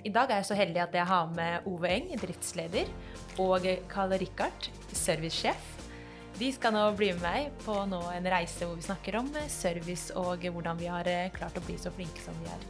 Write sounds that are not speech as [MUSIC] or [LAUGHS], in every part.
I dag er jeg så heldig at jeg har med Ove Eng, driftsleder, og Karl Rikard, servicesjef. De skal nå bli med meg på en reise hvor vi snakker om service og hvordan vi har eh, klart å bli så flinke som vi er.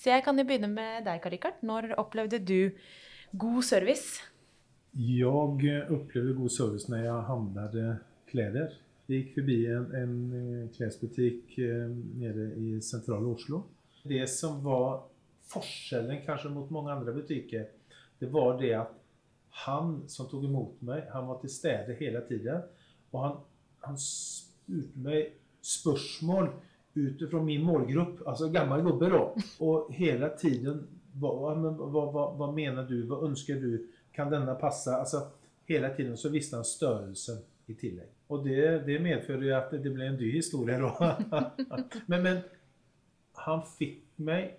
Så jeg kan jo begynne med deg, Karl Rikard. Når opplevde du god service? Jeg opplevde god service når jeg handlet klær. Vi gikk forbi en, en eh, klesbutikk eh, nede i sentrale Oslo. Det som var forskjellen kanskje mot mange andre butikker, det var det at han som tok imot meg, han var til stede hele tiden. Og han, han spurte meg spørsmål ut fra min målgruppe, altså gammel gubbe, da. Og hele tiden hva, hva, hva, hva, mener du? Hva ønsker du? Kan denne passe? Altså, hele tiden så visste han størrelsen i tillegg. Og det, det medfører jo at det ble en dyr historie da. [LAUGHS] men, men, han fikk meg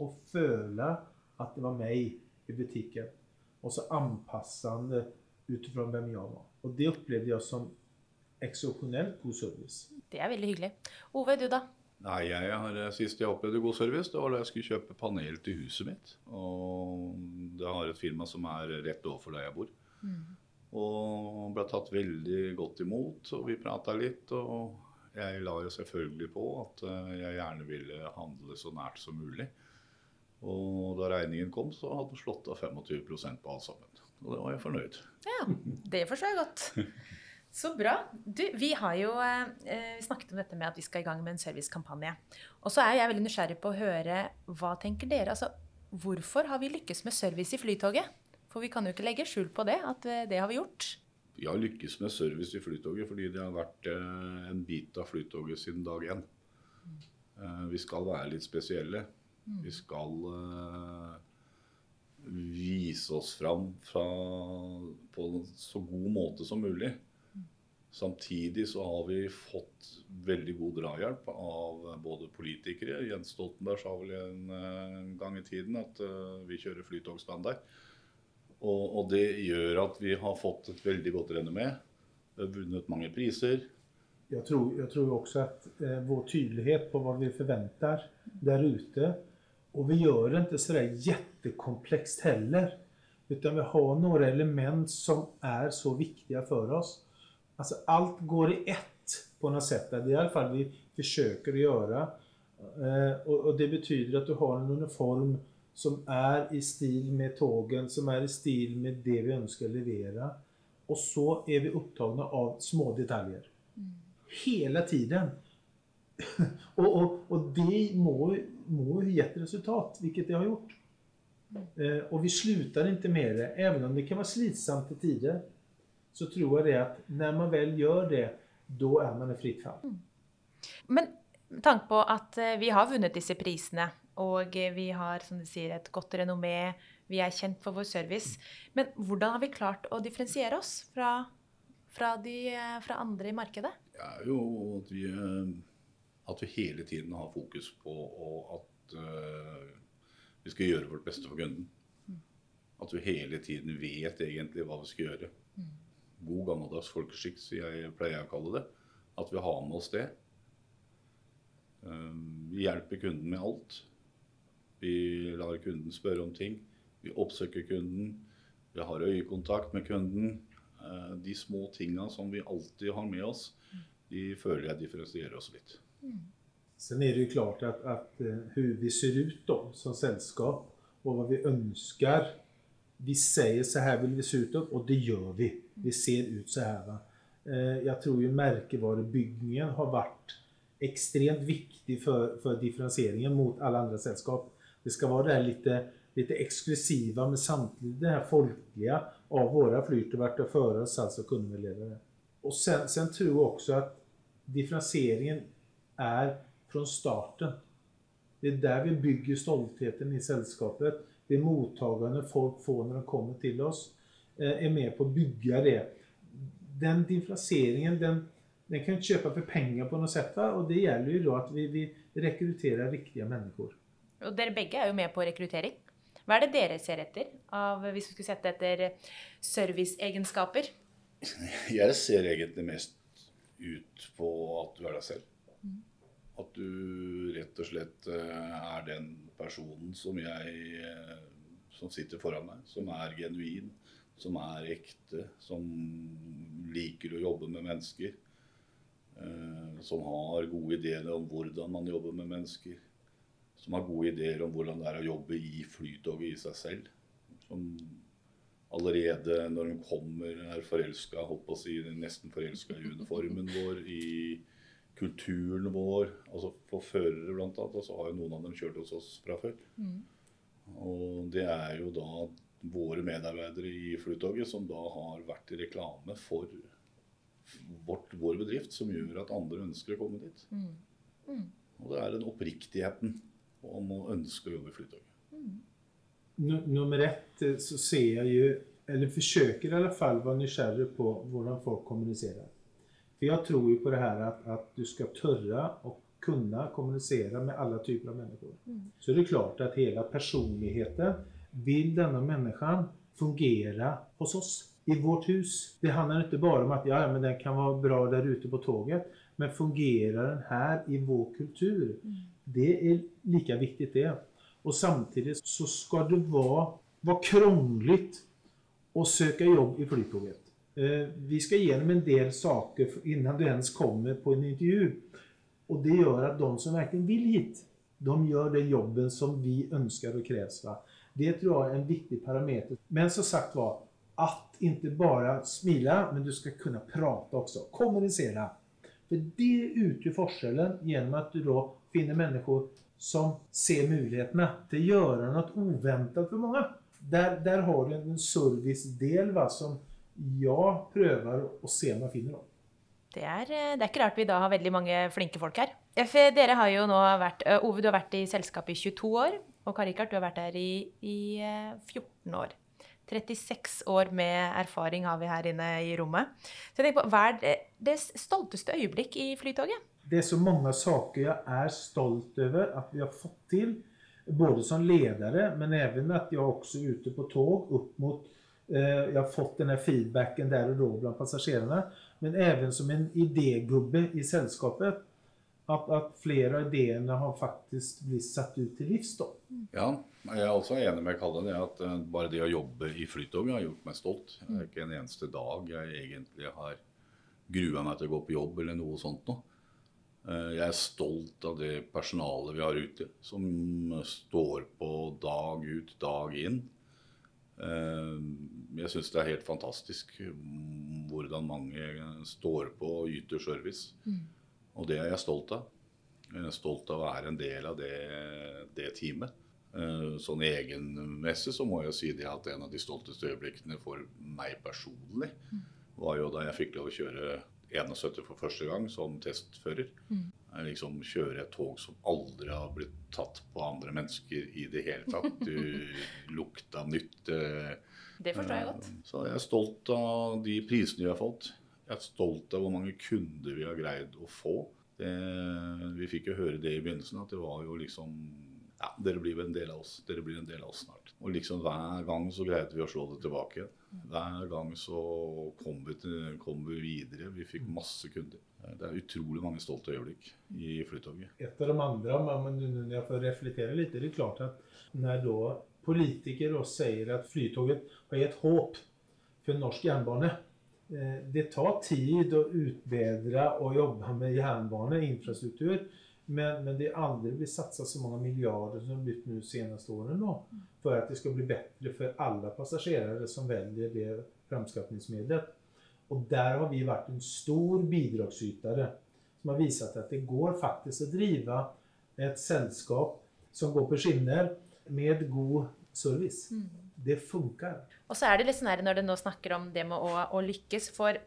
å føle at det var meg i butikken. Og så anpassende ut fra hvem jeg var. Og det opplevde jeg som eksepsjonelt god service. Det er veldig hyggelig. Ove, du da? Nei, jeg har, Sist jeg opplevde god service, det var da jeg skulle kjøpe panel til huset mitt. Og det har et firma som er rett overfor der jeg bor. Mm. Og ble tatt veldig godt imot, og vi prata litt. Og jeg la jo selvfølgelig på at eh, jeg gjerne ville handle så nært som mulig. Og da regningen kom, så hadde den slått av 25% på alt sammen. Og det var jeg fornøyd. Ja, det forstår jeg godt. Så bra. Du, vi har jo eh, snakket om dette med at vi skal i gang med en servicekampanje. Og så er jeg veldig nysgjerrig på å høre hva tenker dere? Altså, hvorfor har vi lykkes med service i Flytoget? For vi kan jo ikke legge skjul på det, at eh, det har vi gjort. Vi har lykkes med service i Flytoget fordi det har vært eh, en bit av Flytoget siden dag én. Mm. Vi skal være litt spesielle. Mm. Vi skal vise oss fram fra, på en så god måte som mulig. Mm. Samtidig så har vi fått veldig god drahjelp av både politikere. Jens Stoltenberg sa vel en gang i tiden at vi kjører flytogstandard. Og, og, det gjør at vi har fått et veldig godt renommé. Vunnet mange priser. Jeg tror, jeg tror også at eh, vår tydelighet på hva vi forventer der ute Og vi gjør det ikke så kjempekomplekst heller. Utan vi har noen element som er så viktige for oss. Altså, alt går i ett på noe sett. Det er i alle fall vi forsøker å gjøre. Eh, og, og det betyr at du har en uniform som er i stil med togen, som er i stil med det vi ønsker å levere. Og så er vi opptatt av små detaljer. Hele tiden. [LAUGHS] og, og, og, det må, må gi et resultat, hvilket det har gjort. Eh, og vi slutter ikke med det. Even om det kan være slitsomt til tider, så tror jeg det at når man vel gjør det, da er man i fritt fall. Men med tanke på at eh, vi har vunnet disse prisene, og vi har som du sier, et godt renommé. Vi er kjent for vår service. Men hvordan har vi klart å differensiere oss fra, fra, de, fra andre i markedet? Det er jo at vi, eh, at vi hele tiden har fokus på at uh, vi skal gjøre vårt beste for kunden. Mm. At vi hele tiden vet egentlig hva vi skal gjøre. Mm. God gammeldags folkeskikk, som jeg pleier å kalle det. At vi har med oss det. Um, vi hjelper kunden med alt. Vi lar kunden spørre om ting. Vi oppsøker kunden. Vi har øyekontakt med kunden. Eh, de små tinga som vi alltid har med oss, de føler jeg differensierer oss litt. Mm. Sen er det jo klart at, at hvordan eh, vi ser ut da, som selskap, og hva vi ønsker Vi sier så her vil vi se ut, og det gjør vi. Vi ser ut så her. Eh, jeg tror jo merkevarebyggingen har vært ekstremt viktig for, for differensieringen mot alle andre selskap. Det skal være det lite, lite exklusiva men samtidig det här folkliga av våra flytevärta förare, alltså kundmedlemmar. Och sen, sen tror jag också att differentieringen er fra starten. Det er der vi bygger stoltheten i selskapet. Det mottakerne folk får når de kommer til oss, eh, er med på å bygge det. Den differensieringen den, den kan kjøpe for penger på noe sett. Og det gjelder jo da at vi, vi rekrutterer riktige mennesker. Og dere begge er jo med på rekruttering. Hva er det dere ser etter, av, hvis vi skulle sette etter serviceegenskaper? Jeg ser egentlig mest ut på at du er deg selv. Mm. At du rett og slett eh, er den personen som jeg eh, som sitter foran meg, som er genuin, som er ekte, som liker å jobbe med mennesker. Eh, som har gode ideer om hvordan man jobber med mennesker som har gode ideer om hvordan det er å jobbe i Flytoget i seg selv. Som allerede når hun kommer, er forelska, holdt på å si, nesten forelska i uniformen vår, i kulturen vår. Altså for førere, blant annet. Og så har jo noen av dem kjørt hos oss fra før. Mm. Og det er jo da våre medarbeidere i Flytoget som da har vært i reklame for vårt, vår bedrift, som gjør at andre ønsker å komme dit. Mm. Mm. Og det er den oppriktigheten om å ønske å jobbe i Flytoget. Mm. Nummer ett eh, så ser jeg jo, eller forsøker i alle fall være nysgjerrig på hvordan folk kommuniserer. For jeg tror jo på det her at, at du skal tørre å kunne kommunisere med alle typer av mennesker. Mm. Så er det klart at hele personligheten vil denne mennesken fungere hos oss. I vårt hus. Det handler ikke bare om at ja, men den kan være bra der ute på toget. Men fungerer den her i vår kultur? Mm. Det är lika viktigt det. Och samtidigt så ska det vara, vara krångligt att söka jobb i Flytoget. Eh, vi ska igenom en del saker innan du ens kommer på en intervju. Och det gör att de som verkligen vill hit, de gör den jobben som vi önskar och krävs. Va? Det tror jag är en viktig parameter. Men som sagt var, att inte bara smila, men du ska kunna prata också. Kommunicera. För det utgör forskjellen genom att du då finner mennesker som ser mulighetene til å gjøre noe uventet for mange. Der, der har du en servicedel som jeg prøver å se om jeg finner. Det er, eh, det er, ikke rart vi da har veldig mange flinke folk her. Dere har jo nå vært, eh, Ove, du har vært i selskapet i 22 år. Og Karikart, du har vært der i, i 14 eh, år. 36 år med erfaring har vi her inne i rommet. Så jeg på, Hva er det, stolteste øyeblikk i Flytoget? det er så mange saker jeg er stolt over at vi har fått til. Både som ledere, men også at jeg også ute på tog opp mot eh, Jeg har fått denne feedbacken der og da blant passasjerene. Men også som en idégubbe i selskapet. At, at, flere av ideene har faktisk blitt satt ut til livs. da. Ja, jeg er også enig med Kalle i at uh, bare det å jobbe i Flytoget har gjort meg stolt. Det er ikke en eneste dag jeg egentlig har grua meg til å gå på jobb eller noe sånt noe. Eh, jeg er stolt av det personalet vi har ute, som står på dag ut, dag inn. Eh, jeg syns det er helt fantastisk hvordan mange står på og yter service. Mm. Og det er jeg stolt av. Jeg er stolt av å være en del av det, det teamet. Eh, sånn egenmessig så må jeg si det at en av de stolteste øyeblikkene for meg personlig var jo da jeg fikk lov å kjøre 71 for første gang som testfører. Mm. Liksom Kjøre et tog som aldri har blitt tatt på andre mennesker i det hele tatt. Du [LAUGHS] lukta nytt. Det forstår jeg godt. Så jeg er stolt av de prisene vi har fått. Jeg er stolt av hvor mange kunder vi har greid å få. Det, vi fikk jo høre det i begynnelsen, at det var jo liksom Ja, dere blir en del av oss. Dere blir en del av oss snart. Og liksom hver gang så greide vi å slå det tilbake. Hver gang så kom vi, til, kom vi videre. Vi fikk masse kunder. Det er utrolig mange stolte øyeblikk i Flytoget. Et av de andre, men jeg får reflektere litt, er det klart at når da politikere sier at Flytoget har gitt håp for norsk jernbane eh, Det tar tid å utbedre og jobbe med jernbaneinfrastruktur. Men, men det har aldri blitt satset så mange milliarder som det har blitt de seneste årene for at det skal bli bedre for alle passasjerer som velger det framskaffingsmiddelet. Og der har vi vært en stor bidragsytere som har vist at det går faktisk å drive et selskap som går på skinner med god service. Mm. Det funker. Og så er det litt sånn her når det nå snakker om det med å, å lykkes, for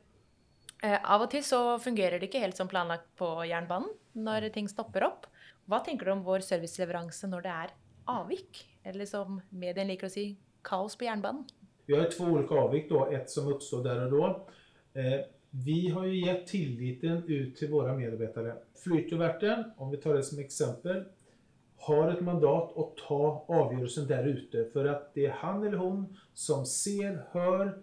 Eh, av og til så fungerer det ikke helt som planlagt på jernbanen når ting stopper opp. Hva tenker du om vår serviceleveranse når det er avvik? Eller som medien liker å si, kaos på jernbanen? Vi har två olika avvik. Då. Ett som oppstår der og da. Eh, vi har ju gett tilliten ut til våre medarbetare. Flytoverten, om vi tar det som exempel, har ett mandat att ta avgörelsen där ute för att det är han eller hon som ser, hör,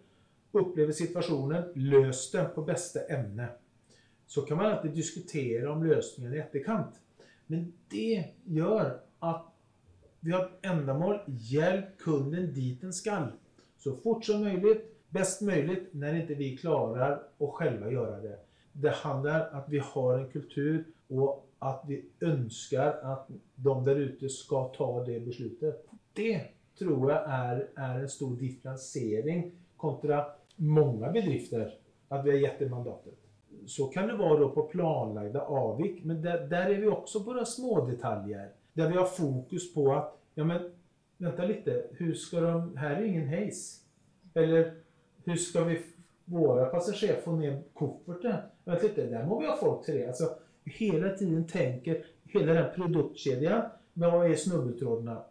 upplever situationen, løs den på bästa ämne. Så kan man alltid diskutera om lösningen i efterkant. Men det gör att vi har ett ändamål, hjälp kunden dit den skall. Så fort som möjligt, bäst möjligt när inte vi klarar att själva göra det. Det handlar om att vi har en kultur och att vi ønsker at de der ute skal ta det beslutet. Det tror jeg er, er en stor differensiering kontra mange bedrifter, At vi har gett det mandatet. Så kan det være på planlagda avvik, men der, der, er vi også på några små detaljer. Der vi har fokus på at ja men vänta litt, hur ska de, här är ingen hejs. Eller hur skal vi, våre passasjerer få ned kofferten? Vent litt, der må vi ha folk til det. Alltså, hela tiden tänker, hela den produktkedjan, vad är snubbeltrådarna?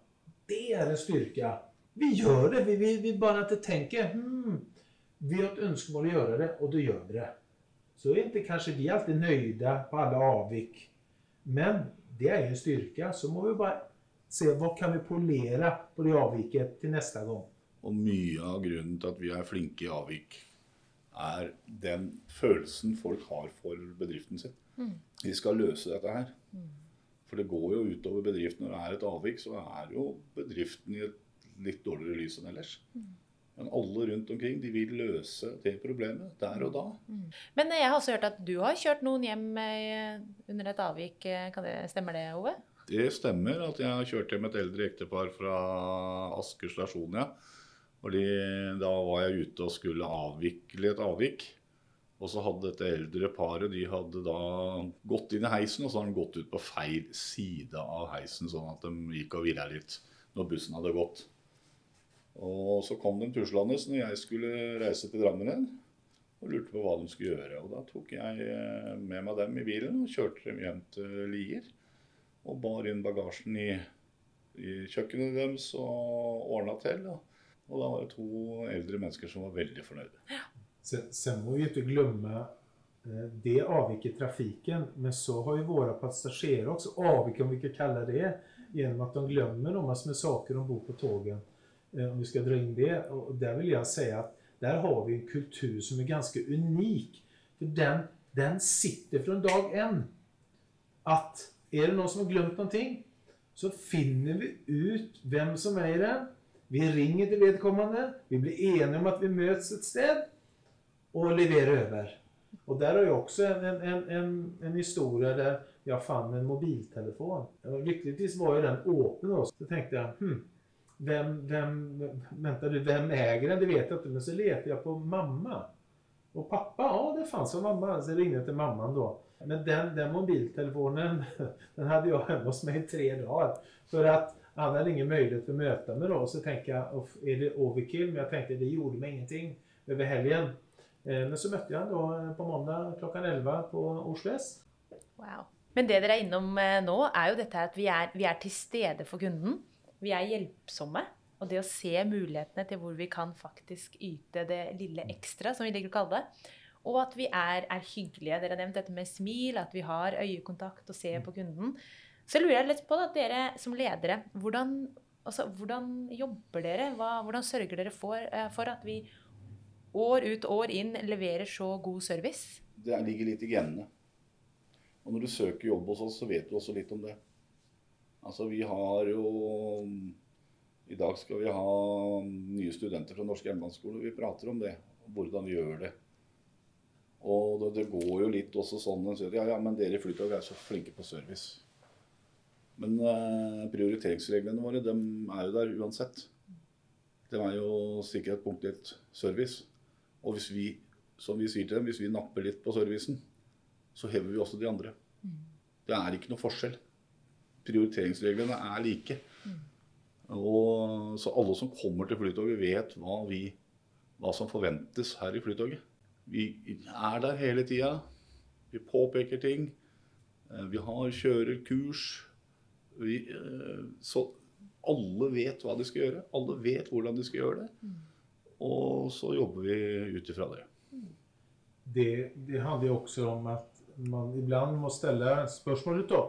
Det är en styrka. Vi gör det, vi, vi, vi bara inte tänker, hmm, vi har ett önskemål att göra det och då gör vi det. Så är inte kanske vi alltid nöjda på alla avvik. Men det är en styrka, så må vi bara se vad kan vi polera på det avviket till nästa gång. Og mye av grunnen til at vi er flinke i avvik, er den følelsen folk har for bedriften sin. Vi skal løse dette her. For det går jo utover bedriften. Når det er et avvik, så er jo bedriften i et litt dårligere lys enn ellers. Men alle rundt omkring de vil løse det problemet der og da. Men jeg har også hørt at du har kjørt noen hjem eh, under et avvik. Eh, Kan det, stemmer det, Ove? Det stemmer at jeg har kjørt hjem et eldre ektepar fra Asker stasjon, ja. Fordi da var jeg ute og skulle avvikle et avvik. Og så hadde dette eldre paret de hadde da gått inn i heisen, og så hadde de gått ut på feil side av heisen, sånn at de gikk og virra litt når bussen hadde gått. Og så kom de tuslende når jeg skulle reise til Drammen igjen, og lurte på hva de skulle gjøre. Og da tok jeg eh, med meg dem i bilen og kjørte dem hjem til Lier. Og bar inn bagasjen i, i kjøkkenet deres og ordna til. Og, og da var det to eldre mennesker som var veldig fornøyde. Sen, sen må vi inte glömma eh, det avviker trafiken, men så har ju våra passagerare också avvikit, om vi kan kalla det, genom att de glömmer de massor med saker ombord på tågen. Eh, Om vi ska dra in det. Och där vill jag säga att där har vi en kultur som är ganska unik. För den, den sitter från dag en. Att är det någon som har glömt någonting så finner vi ut vem som är i den. Vi ringer till vedkommande. Vi blir eniga om att vi möts ett sted och levererar över. Och där har jag också en, en, en, en, historia där jag fann en mobiltelefon. Lyckligtvis var ju den öppen då. Så tänkte jag, hmm, vem, vem, vänta du, vem äger den? Det vet jag inte. Men så letade jag på mamma. Och pappa, ja det fanns jo mamma. Så jag ringde till mamman då. Men den, den mobiltelefonen, [LAUGHS] den hade jag hemma hos mig i tre dagar. För att han hade ingen möjlighet att möta mig då. Så tänkte jag, er det overkill? Men jag tänkte, det gjorde mig ingenting över helgen. Eh, Men så møtte jeg han eh, på måndag klokken 11 på Oslo S. Wow. Men det dere er innom eh, nå, er jo dette at vi er, vi er til stede for kunden. Vi er hjelpsomme. Og det å se mulighetene til hvor vi kan faktisk yte det lille ekstra, som vi liker å kalle det. Og at vi er, er hyggelige. Dere har nevnt dette med smil, at vi har øyekontakt og ser på kunden. Så lurer jeg litt på da, dere som ledere, hvordan, altså, hvordan jobber dere? Hva, hvordan sørger dere for, for at vi år ut år inn leverer så god service? Det ligger litt i genene. Og når du søker jobb hos oss, så vet du også litt om det. Altså, vi har jo I dag skal vi ha nye studenter fra Norsk jernbaneskole. Vi prater om det. Hvordan vi gjør det. Og det, det går jo litt også sånn ja, ja, men dere i Flytog er så flinke på service. Men eh, prioriteringsreglene våre de er jo der uansett. Det er jo sikkerhet, punktlighet, service. Og hvis vi, som vi sier til dem, hvis vi napper litt på servicen, så hever vi også de andre. Det er ikke noe forskjell. Prioriteringsreglene er like. Og, så alle som kommer til Flytoget, vet hva, vi, hva som forventes her i Flytoget. Vi er der hele tida. Vi påpeker ting. Eh, vi har kjører kurs. Vi, eh, så alle vet hva de skal gjøre. Alle vet hvordan de skal gjøre det. Og så jobber vi ut ifra det. Det, det handler jo også om at man iblant må stille spørsmålet da.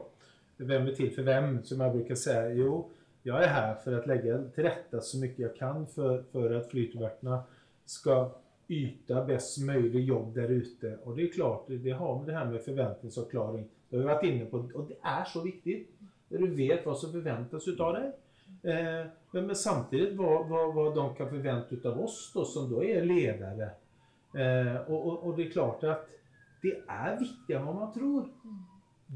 Hvem er til for hvem? Som jeg bruker si. Jo, jeg er her for å legge til rette så mye jeg kan for, for at flytevertene skal yte best mulig jobb der ute. Og det er klart, det har med det her med forventningsavklaring Det har vi vært inne på, og det er så viktig. Du vet hva som forventes av deg. Eh, men, men, samtidig hva, hva, hva, de kan forvente av oss, då, som da er ledere. Eh, og, og, og, det er klart at det er viktigere enn hva man tror.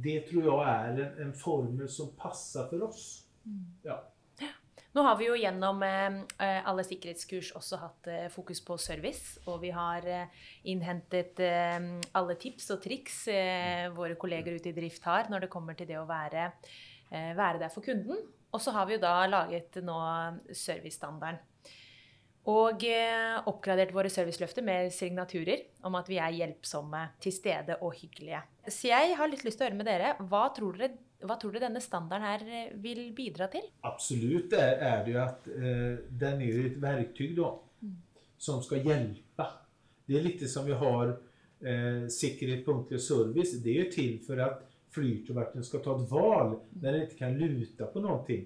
Det tror jeg er en, en formel som passer for oss. Ja. Nå har vi jo gjennom eh, eh, alle sikkerhetskurs også hatt eh, fokus på service. Og vi har eh, innhentet eh, alle tips og triks eh, våre kolleger ute i drift har når det kommer til det å være, være der for kunden. Og så har vi jo da laget nå servicestandarden. Og oppgradert våre serviceløfter med signaturer om at vi er hjelpsomme, til stede og hyggelige. Så jeg har litt lyst til å høre med dere. Hva tror dere hva tror dere denne standarden her eh, vil bidra til? Absolutt er, er det jo at eh, den er et verktøy da, mm. som skal hjelpe. Det er litt som vi har eh, sikkerhet, punktlig service. Det er jo til for at flytverten skal ta et valg når den ikke kan lute på noe.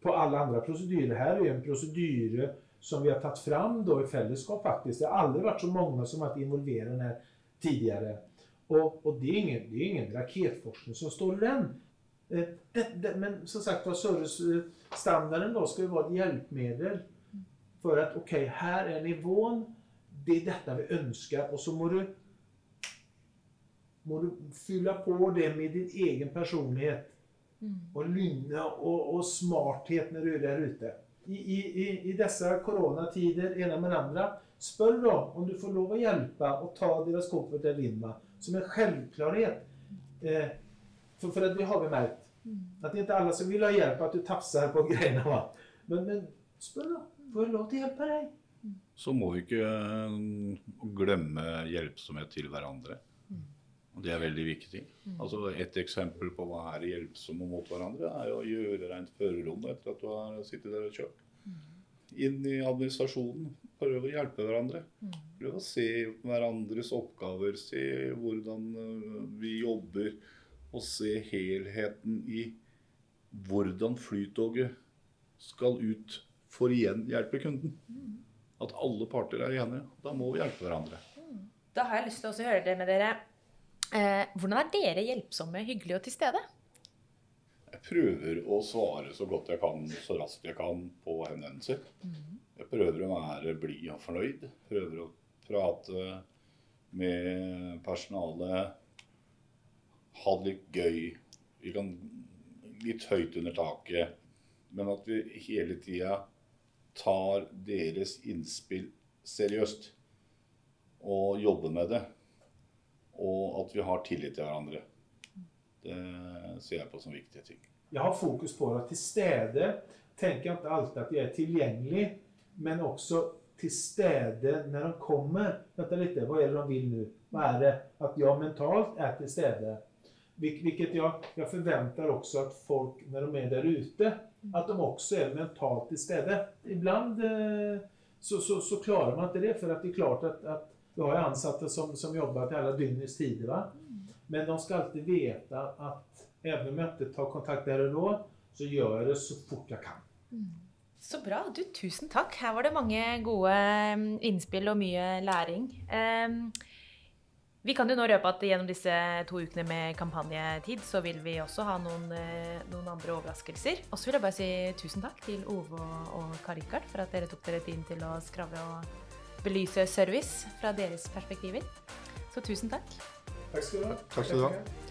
På alle andre prosedyrer. Her er en prosedyre som vi har tatt fram då i fellesskap. faktisk. Det har aldri vært så mange som har vært involvert her tidligere. Og, og det, er ingen, det er ingen raketforskning som står i den. Eh, det, det, men som sagt var servicestandarden då ska ju vara ett hjälpmedel för att okej, okay, här är nivån, det är detta vi önskar och så må du, må du fylla på det med din egen personlighet mm. Og lynne og, og, smarthet når du er der ute. I, i, i disse koronatider ene med andre, spør da om du får lov å hjelpe og ta deres koffert eller limma som en selvklarhet. Eh, for, for har vi märkt. Mm. Att det ikke inte alle som vil ha hjelp, at du tafser på greiene. Va? Men, men spør da. Får jeg lov til å hjelpe deg? Så må vi ikke eh, glemme hjelpsomhet til hverandre. Mm. Og det er veldig viktig. Mm. Altså Et eksempel på hva er hjelpsomme mot hverandre, er å gjøre rent førerrommet etter at du har sittet der og kjørt. Inn i administrasjonen. Prøve å hjelpe hverandre. Prøve å se hverandres oppgaver. Se hvordan eh, vi jobber og se helheten i hvordan Flytoget skal ut for igjen hjelpe kunden. At alle parter er enige. Da må vi hjelpe hverandre. Da har jeg lyst til å høre det med dere. Eh, hvordan er dere hjelpsomme, hyggelige og til stede? Jeg prøver å svare så godt jeg kan, så raskt jeg kan på henvendelser. Jeg prøver å være blid og fornøyd. Prøver å prate med personalet ha det litt gøy. Vi kan litt høyt under taket. Men at vi hele tida tar deres innspill seriøst og jobber med det. Og at vi har tillit til hverandre. Det ser jeg på som viktige ting. Jeg har fokus på å være til stede. Tenker ikke alltid at jeg er tilgjengelig, men også til stede når de kommer. Vent litt, hva er det de vil nå? Hva er det? At jeg mentalt er til stede. Vilket jeg, jeg forventer også at folk, når de er der ute, at de også er mentalt til stede. Ibland eh, så, så, så, klarer man ikke det, for det er klart at, att vi har ansatte som, som jobbar till alla dygnets tider. Va? Men de ska alltid veta att även om jag inte tar kontakt där och då, så gör jag det så fort jag kan. Så bra. Du, tusen takk. Her var det mange gode mm, innspill og mye læring. Um, vi kan jo nå røpe at gjennom disse to ukene med kampanjetid, så vil vi også ha noen, eh, noen andre overraskelser. Og så vil jeg bare si tusen takk til Ove og Karl for at dere tok dere tid til å skravle og belyse service fra deres perspektiver. Så tusen takk. Takk skal du ha. Takk skal du ha.